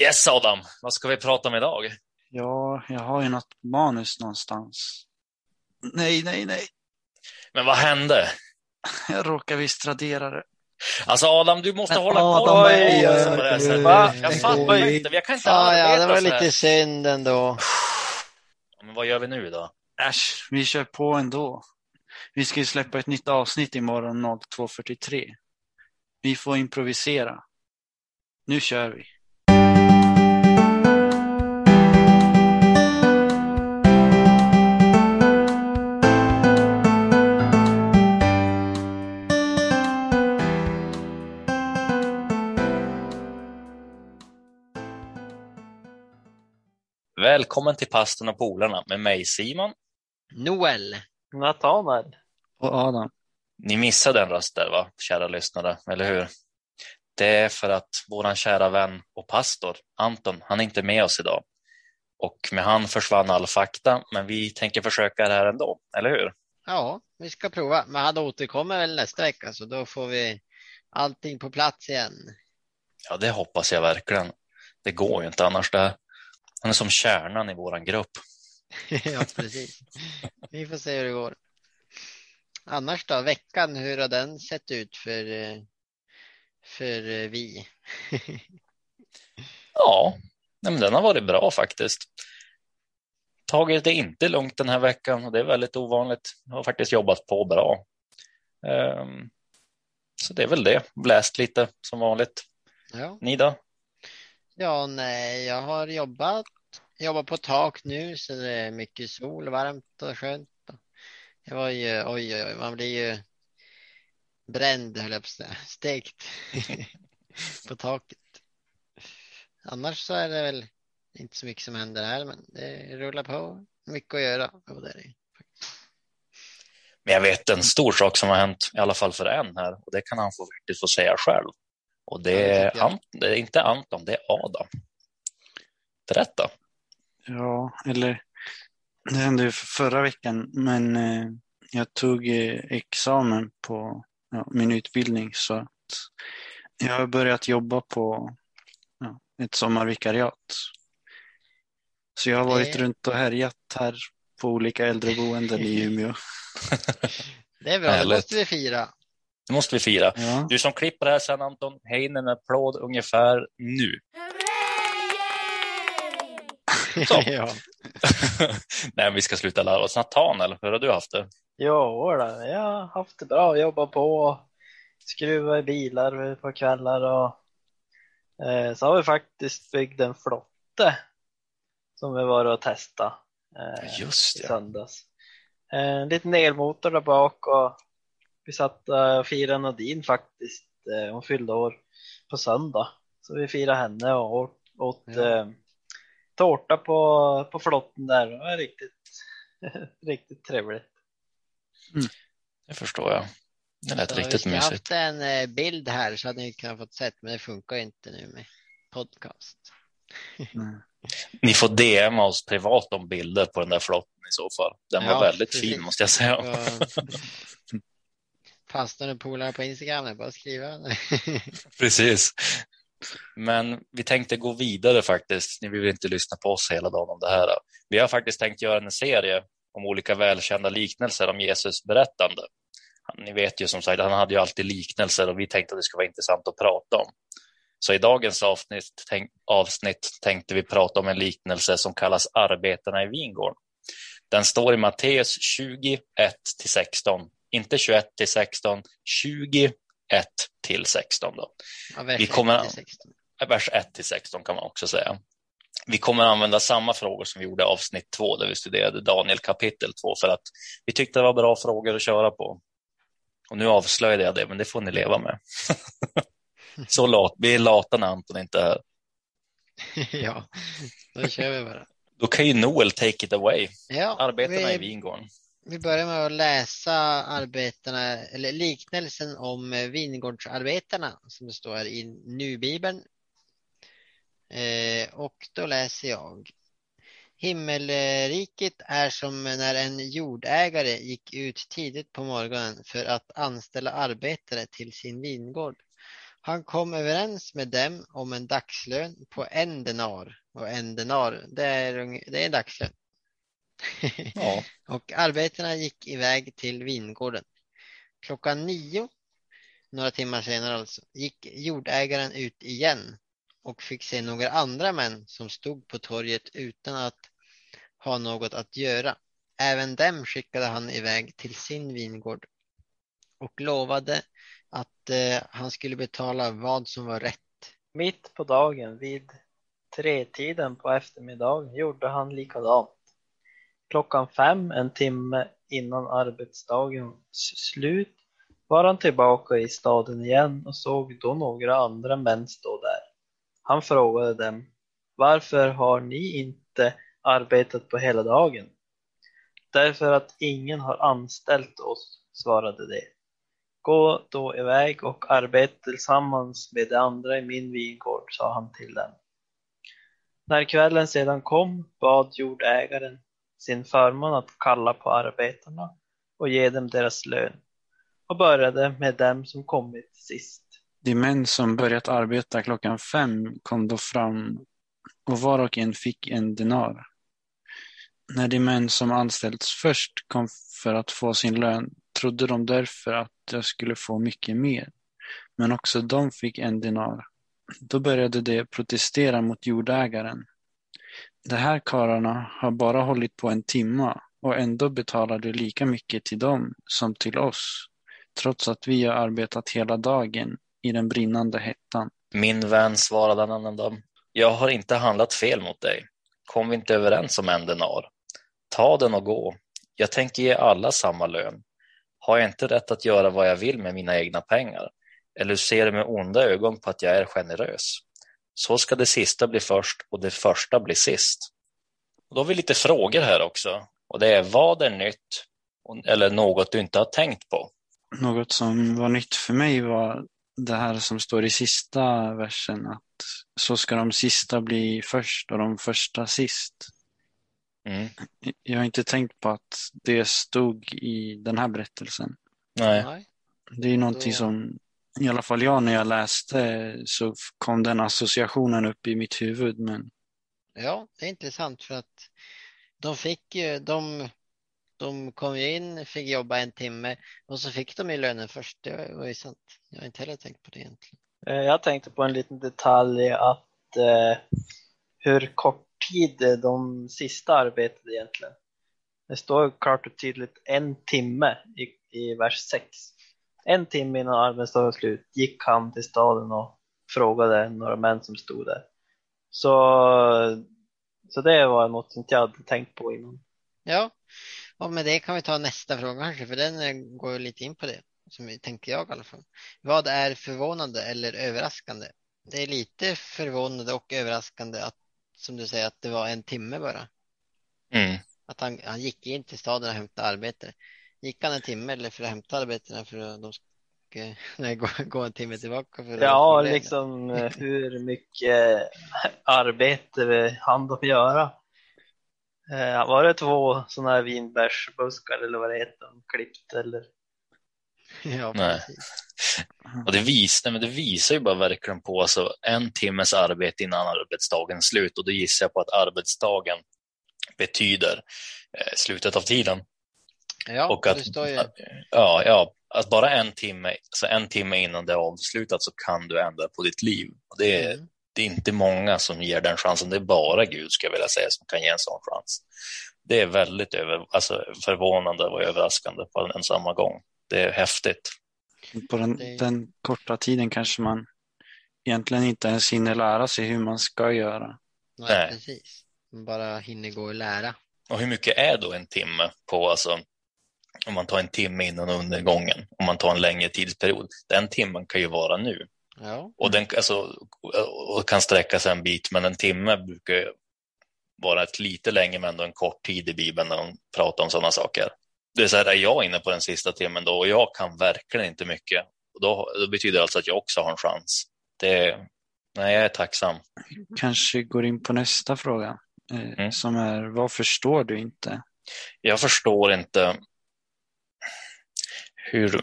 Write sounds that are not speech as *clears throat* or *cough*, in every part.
Yes Adam, vad ska vi prata om idag? Ja, jag har ju något manus någonstans. Nej, nej, nej. Men vad hände? Jag råkar visst radera det. Alltså Adam, du måste Men hålla Adam, koll på oj, det oj, oj, va? Jag fattar inte, jag kan inte Ja, arbeta ja, det var lite synd ändå. Men vad gör vi nu då? Äsch, vi kör på ändå. Vi ska ju släppa ett nytt avsnitt imorgon 02.43. Vi får improvisera. Nu kör vi. Välkommen till Pastorn och polarna med mig Simon. Noel. Nathanael. Och Adam. Ni missade en röst där va, kära lyssnare, eller hur? Det är för att våran kära vän och pastor Anton, han är inte med oss idag. Och med han försvann all fakta, men vi tänker försöka det här ändå, eller hur? Ja, vi ska prova. Men han återkommer väl nästa vecka så då får vi allting på plats igen. Ja, det hoppas jag verkligen. Det går ju inte annars det här. Han är som kärnan i våran grupp. *laughs* ja, precis. Vi får se hur det går. Annars då, veckan, hur har den sett ut för, för vi? *laughs* Ja, nej, men den har varit bra faktiskt. Tagit det inte lugnt den här veckan och det är väldigt ovanligt. Jag har faktiskt jobbat på bra. Ehm, Så det är väl det. Läst lite som vanligt. Ja, Ni då? ja nej, jag har jobbat, jobbat på tak nu så det är mycket sol, varmt och skönt. Det var ju, oj, oj, oj, man blir ju bränd, höll jag på att säga, *laughs* stekt *laughs* på taket. Annars så är det väl inte så mycket som händer här, men det rullar på. Mycket att göra. Och det är det. Men jag vet en stor sak som har hänt, i alla fall för en här, och det kan han få, faktiskt få säga själv. Och det Ja, det är. Ant, det är inte Anton, det är Adam. Berätta. Ja, eller det hände ju förra veckan, men eh, jag tog eh, examen på ja, min utbildning så att jag har börjat jobba på ja, ett sommarvikariat. Så jag har varit Det- runt och härjat här på olika äldreboenden i Umeå. *laughs* *laughs* Det är bra, det Härligt. måste vi fira. Det måste vi fira. Ja, Du som klipper det här sen Anton, hej in en applåd ungefär nu. *laughs* Ja. Nej, vi ska sluta lära oss. Nathanael, hur har du haft det? Jo, jag har haft det bra. Jobbat på, skruva i bilar på kvällar och eh, så har vi faktiskt byggt en flotte som vi var och testa eh, Just i det. söndags. Eh, En liten elmotor där bak och vi satt eh, och firade Nadine faktiskt. Eh, hon fyllde år på söndag. Så vi firade henne och åt, åt Ja. Tårta på, på flotten där. Det var riktigt, *laughs* riktigt trevligt. Det förstår jag. Det lät Så riktigt vi skulle mysigt. haft en eh, bild här så hade ni kunnat fått sett, men det funkar inte nu med podcast. nej. *laughs* Ni får DM oss privat om bilder på den där flotten i så fall. Den var Ja, väldigt precis. fin måste jag säga. Pastorn *laughs* och polare på Instagram, bara skriva. Precis. Men vi tänkte gå vidare faktiskt. Ni vill inte lyssna på oss hela dagen om det här. Vi har faktiskt tänkt göra en serie om olika välkända liknelser om Jesus berättande. Ni vet ju som sagt, han hade ju alltid liknelser och vi tänkte att det skulle vara intressant att prata om. Så i dagens avsnitt, tänk, avsnitt tänkte vi prata om en liknelse som kallas arbetarna i vingården. Den står i Matteus 21 till 16, inte 21 till 16, 20, 1 till 16. Då. Ja, vi kommer, 1 vers 1 till 16 kan man också säga. Vi kommer använda samma frågor som vi gjorde i avsnitt 2 där vi studerade Daniel kapitel 2 för att vi tyckte det var bra frågor att köra på. Och nu avslöjade jag det, men det får ni leva med. *laughs* Så lat, vi är lata när Anton inte är här. *laughs* ja, då kör vi bara. Då kan ju Noel take it away. Ja, Arbetena vi... i vingården vi börjar med att läsa arbetarna eller liknelsen om eh, vingårdsarbetarna som det står här i Nu-bibeln. Eh, och då läser jag. Himmelriket är som när en jordägare gick ut tidigt på morgonen för att anställa arbetare till sin vingård. Han kom överens med dem om en dagslön på en denar. Och en denar, det är, det är en dagslön. *laughs* Ja. och arbetarna gick iväg till vingården. Klockan nio, några timmar senare alltså, gick jordägaren ut igen och fick se några andra män som stod på torget utan att ha något att göra. Även dem skickade han iväg till sin vingård och lovade att eh, han skulle betala vad som var rätt. Mitt på dagen vid tretiden på eftermiddagen gjorde han likadant. Klockan fem, en timme innan arbetsdagens slut, var han tillbaka i staden igen och såg då några andra män stå där. Han frågade dem, varför har ni inte arbetat på hela dagen? Därför att ingen har anställt oss, svarade de. Gå då iväg och arbeta tillsammans med de andra i min vingård, sa han till dem. När kvällen sedan kom bad jordägaren sin förmån att kalla på arbetarna och ge dem deras lön och började med dem som kommit sist. De män som börjat arbeta klockan fem kom då fram och var och en fick en denar. När de män som anställts först kom för att få sin lön trodde de därför att de skulle få mycket mer, men också de fick en denar. Då började de protestera mot jordägaren. De här karlarna har bara hållit på en timma och ändå betalar du lika mycket till dem som till oss, trots att vi har arbetat hela dagen i den brinnande hettan. Min vän svarade en annan dam. Jag har inte handlat fel mot dig. Kom vi inte överens om en denar? Ta den och gå. Jag tänker ge alla samma lön. Har jag inte rätt att göra vad jag vill med mina egna pengar? Eller ser du med onda ögon på att jag är generös? Så ska det sista bli först och det första bli sist. Och då har vi lite frågor här också. Och det är vad är nytt eller något du inte har tänkt på? Något som var nytt för mig var det här som står i sista versen, att så ska de sista bli först och de första sist. Mm. Jag har inte tänkt på att det stod i den här berättelsen. Nej. Det är någonting Då- som, i alla fall jag när jag läste så kom den associationen upp i mitt huvud. Men Ja, det är intressant för att de fick ju, de, de kom ju in, fick jobba en timme och så fick de ju lönen först. Det var ju sant. Jag har inte heller tänkt på det egentligen. Eh, Jag tänkte på en liten detalj att eh, hur kort tid de sista arbetade egentligen. Det står klart och tydligt en timme i, i vers 6. En timme innan arbetsdagen var slut gick han till staden och frågade några män som stod där. Så, så det var något som jag hade tänkt på innan. Ja, och med det kan vi ta nästa fråga kanske, för den eh, går ju lite in på det, som vi tänkte jag i alla fall. Vad är förvånande eller överraskande? Det är lite förvånande och överraskande att, som du säger, att det var en timme bara. Mm. Att han, han gick in till staden och hämtade arbete. Gick han en timme eller för att hämta arbetarna för att de ska *laughs* nej, gå, gå en timme tillbaka? För att Ja, liksom eh, hur mycket arbete hann de göra? Eh, Var det två sådana här vinbärsbuskar eller vad det heter, klippt eller? *laughs* Ja, Nej. Och det, vis, nej, men det visar ju bara verkligen på alltså, en timmes arbete innan arbetsdagen slut och då gissar jag på att arbetsdagen betyder eh, slutet av tiden. Ja, och att, det står ju, ja, ja, att bara en timme, alltså en timme innan det är avslutat så kan du ändra på ditt liv. Och det, är, Mm. det är inte många som ger den chansen, det är bara Gud ska jag vilja säga som kan ge en sån chans. Det är väldigt över, alltså, förvånande och överraskande på en samma gång. Det är häftigt. på den, Det- den korta tiden kanske man egentligen inte ens hinner lära sig hur man ska göra. nej, Nej. precis. Man bara hinner gå och lära. Och hur mycket är då en timme på, alltså, om man tar en timme innan undergången, om man tar en längre tidsperiod. Den timmen kan ju vara nu Ja, och den alltså, och kan sträcka sig en bit, men en timme brukar vara ett lite längre men ändå en kort tid i Bibeln när de pratar om sådana saker. Det är så här, är jag inne på den sista timmen då och jag kan verkligen inte mycket. Och då, då betyder det alltså att jag också har en chans. Det, nej, jag är tacksam. Kanske går in på nästa fråga eh, Mm. som är vad förstår du inte? Jag förstår inte hur,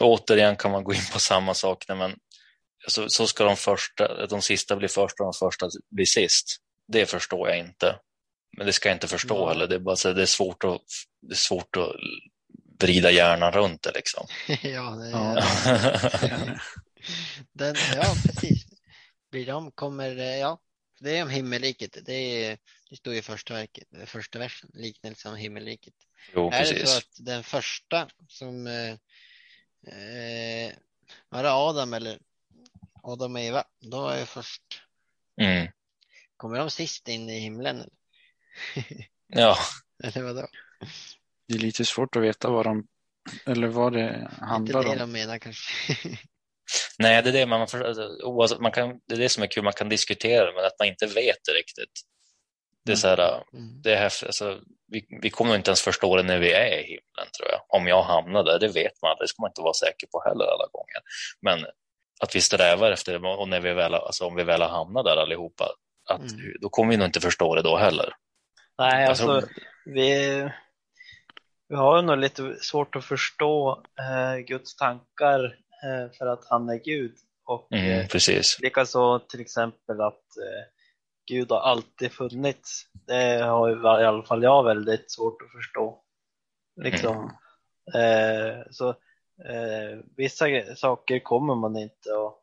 återigen kan man gå in på samma sak, nej, men så, så ska de, första, de sista bli först och de första bli sist. Det förstår jag inte. Men det ska jag inte förstå Ja. heller. Det är, bara så, det är, svårt att, det är svårt att vrida hjärnan runt det. Liksom. *laughs* ja, det Ja. *laughs* den, ja, precis. Blir de, kommer, ja, det är om himmelriket. Det, är, det står i första, verket, första versen, liknelse om himmelriket. jo, Är det så precis. att den första som eh, eh, var det Adam eller Adam och Eva, då är först, Mm. kommer de sist in i himlen? eller? *laughs* Ja, Eller vadå? Det är lite svårt att veta vad de, eller vad det Inte handlar det om. de menar kanske. *laughs* nej, det är det man, för, oavsett, man kan, det är det som är kul, man kan diskutera men att man inte vet det riktigt. Det är så här, Mm. det är häftigt, alltså, vi, vi kommer inte ens förstå det när vi är i himlen, tror jag. Om jag hamnar där, det vet man det ska man inte vara säker på heller alla gånger. Men att vi strävar efter det, och när vi väl, alltså, om vi väl har hamnat där allihopa, att, Mm. då kommer vi nog inte förstå det då heller. Nej, alltså tror- vi, vi har nog lite svårt att förstå eh, Guds tankar eh, för att han är Gud. Och Mm, eh, likaså till exempel att eh, Gud har alltid funnits. Det har i alla fall jag väldigt svårt att förstå. Liksom. Eh, så eh, vissa saker kommer man inte att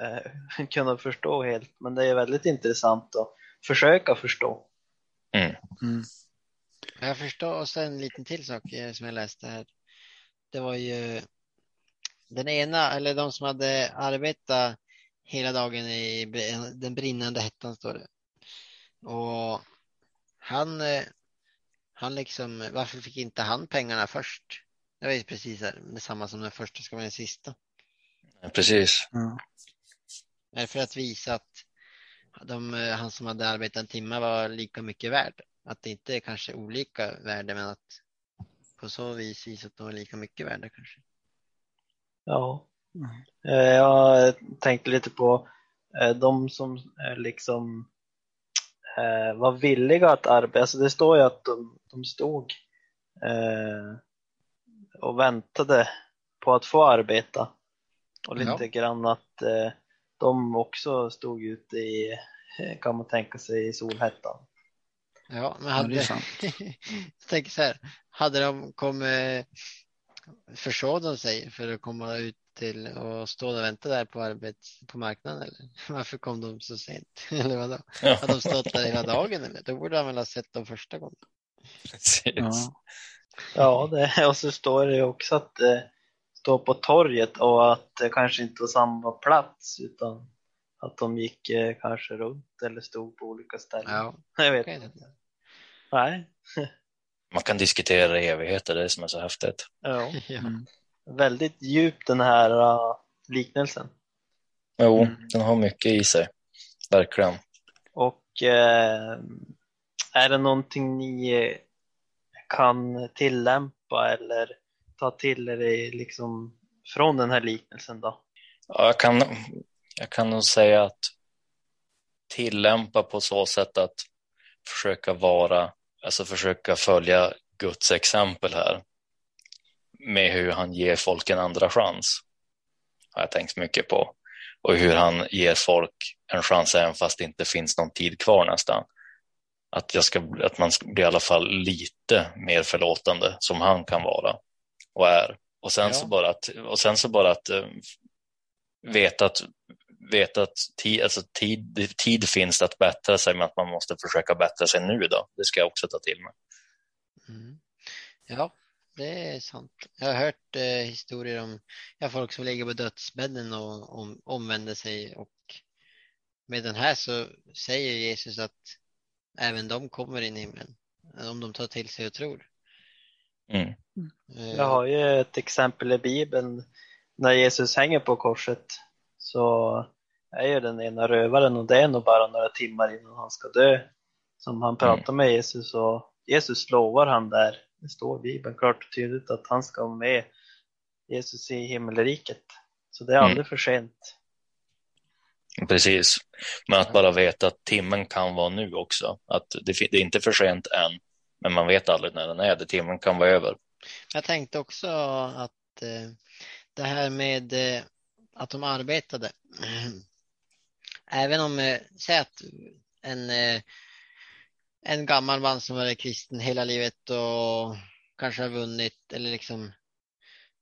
eh, *laughs* kunna förstå helt, men det är väldigt intressant att försöka förstå. Mm. Jag förstår, och sen en liten till sak eh, som jag läste här. Det var ju den ena, eller de som hade arbetat hela dagen i den brinnande hettan står det. Och han, eh, han liksom, varför fick inte han pengarna först? Det var ju precis här, detsamma som den första ska vara den sista. Precis. Ja. Är det för att visa att de, eh, han som hade arbetat en timme var lika mycket värd? Att det inte är kanske olika värde men att på så vis visa att de var lika mycket värda kanske. Ja. Mm. Eh, Jag tänkte lite på eh, de som liksom eh, var villiga att arbeta. Alltså det står ju att de, de stod och väntade på att få arbeta. Och lite Ja. grann att de också stod ute i, kan man tänka sig, i solhettan. Ja, men Ja, det är hade, sant. *laughs* jag tänker så här, hade de kommit, försov de sig för att komma ut till och stå och vänta där på arbets, på marknaden eller? *laughs* Varför kom de så sent? *laughs* Eller vadå? Ja, Hade de stått där hela dagen eller? Då borde han väl ha sett dem första gången. precis. Ja. Ja, det, *laughs* och så står det ju också att det står på torget och att det kanske inte var samma plats utan att de gick eh, kanske runt eller stod på olika ställen. Ja, Jag vet okej. inte. Nej. Man kan diskutera evigheter, det är det som är så häftigt. Ja. Mm. Väldigt djup den här uh, liknelsen. Jo, Mm. den har mycket i sig. Verkligen. Och eh, är det någonting ni kan tillämpa eller ta till er liksom från den här liknelsen då? Ja, jag, kan, jag kan nog säga att tillämpa på så sätt att försöka vara, alltså försöka följa Guds exempel här med hur han ger folk en andra chans. Har jag tänkt mycket på. Och hur han ger folk en chans även fast det inte finns någon tid kvar nästan. Att, jag ska, att man ska bli i alla fall lite mer förlåtande som han kan vara och är. Och sen, Ja. så, bara att, och sen så bara att eh, veta att, veta att tid, alltså tid, tid finns att bättra sig, men att man måste försöka bättra sig nu. Då. Det ska jag också ta till mig. Mm. Ja, det är sant. Jag har hört eh, historier om ja, folk som ligger på dödsbädden och om, omvänder sig och med den här så säger Jesus att även de kommer in i himlen om de tar till sig och tror. Mm. Eh, Jag har ju ett exempel i Bibeln när Jesus hänger på korset så är ju den ena rövaren och det är nog bara några timmar innan han ska dö som han pratar med Jesus och Jesus lovar han där, det står i Bibeln klart och tydligt att han ska vara med Jesus i himmelriket. Så det är Mm. aldrig för sent. Precis. Men att bara veta att timmen kan vara nu också. Att det, det är inte för sent än, men man vet aldrig när den är. Det timmen kan vara över. Jag tänkte också att eh, det här med eh, att de arbetade. *clears throat* Även om, eh, säg att en, eh, en gammal man som varit kristen hela livet och kanske har vunnit eller liksom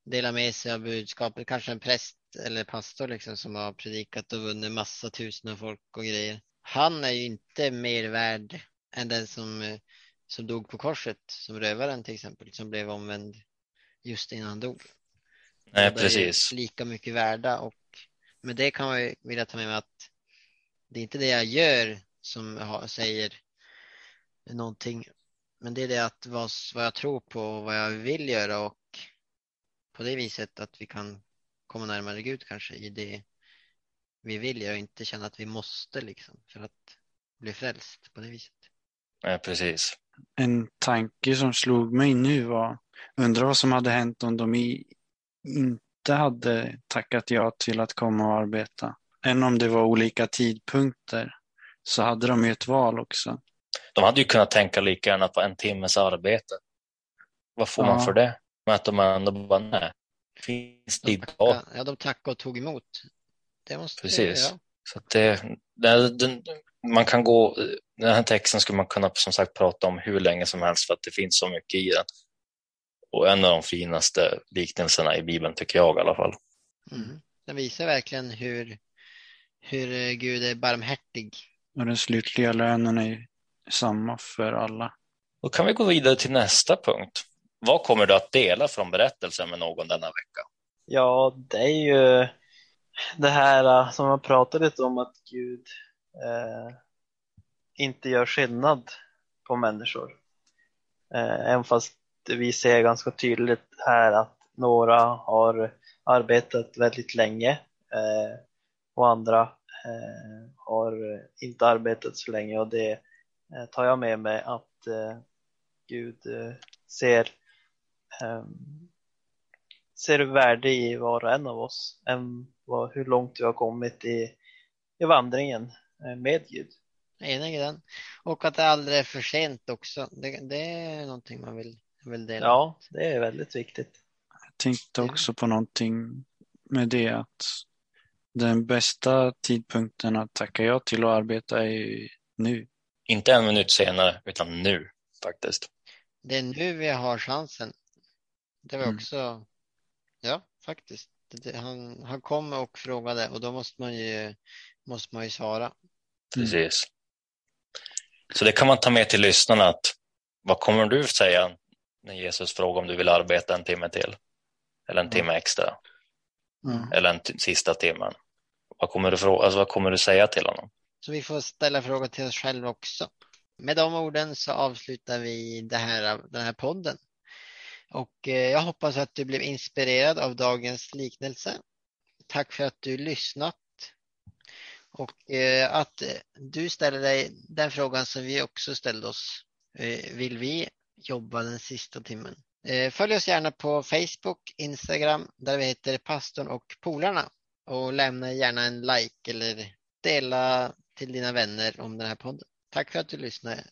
delar med sig av budskapet, kanske en präst eller pastor liksom som har predikat och vunnit massa tusen av folk och grejer. Han är ju inte mer värd än den som, som dog på korset, som rövaren till exempel, som blev omvänd just innan han dog. Nej, Båda är precis. Lika mycket värda och med det kan man ju vilja ta med mig att det är inte det jag gör som säger någonting, men det är det att vad, vad jag tror på och vad jag vill göra och på det viset att vi kan komma närmare Gud kanske i det vi vill göra och inte känna att vi måste liksom för att bli frälst på det viset. Nej, precis. En tanke som slog mig nu var, undrar vad som hade hänt om de i, inte hade tackat ja till att komma och arbeta. Än om det var olika tidpunkter så hade de ju ett val också. De hade ju kunnat tänka lika gärna på en timmes arbete. Vad får man Ja. för det? Men att de ändå bara, nej. Finns det De idag? tackade, ja, de tackade och tog emot. Det måste Precis. Ja. Så att det, det, den, man kan gå, den här texten skulle man kunna som sagt prata om hur länge som helst för att det finns så mycket i den. Och en av de finaste liknelserna i Bibeln tycker jag i alla fall. Mm. Den visar verkligen hur, hur Gud är barmhärtig. Och den slutliga lönen är samma för alla. Då kan vi gå vidare till nästa punkt. Vad kommer du att dela från berättelsen med någon denna vecka? Ja, det är ju det här eh, som man pratade lite om att Gud eh, inte gör skillnad på människor. Eh, även fast vi ser ganska tydligt här att några har arbetat väldigt länge eh, och andra eh, har inte arbetat så länge och det tar jag med mig att eh, Gud eh, ser ehm, ser värde i var och en av oss än vad, hur långt du har kommit i, i vandringen eh, med Gud. Enig i den. Och att det aldrig är för sent också. Det, det är någonting man vill, vill dela. Ja, det är väldigt viktigt. Jag tänkte också på någonting med det att den bästa tidpunkten att tacka ja till att arbeta är ju nu. Inte en minut senare, utan nu faktiskt. Det är nu vi har chansen. Det var Mm. också, ja faktiskt. Det, han, han kom och frågade och då måste man ju, måste man ju svara. Mm. Precis. Så det kan man ta med till lyssnarna att vad kommer du säga när Jesus frågar om du vill arbeta en timme till? Eller en timme extra? Ja. Eller en sista timmen? Vad kommer, du fråga, alltså vad kommer du säga till honom? Så vi får ställa frågor till oss själva också. Med de orden så avslutar vi det här, den här podden. Och eh, jag hoppas att du blev inspirerad av dagens liknelse. Tack för att du lyssnat. Och eh, att du ställer dig den frågan som vi också ställde oss. Eh, vill vi jobba den sista timmen? Följ oss gärna på Facebook, Instagram där vi heter Pastorn och Polarna. Och lämna gärna en like eller dela till dina vänner om den här podden. Tack för att du lyssnade.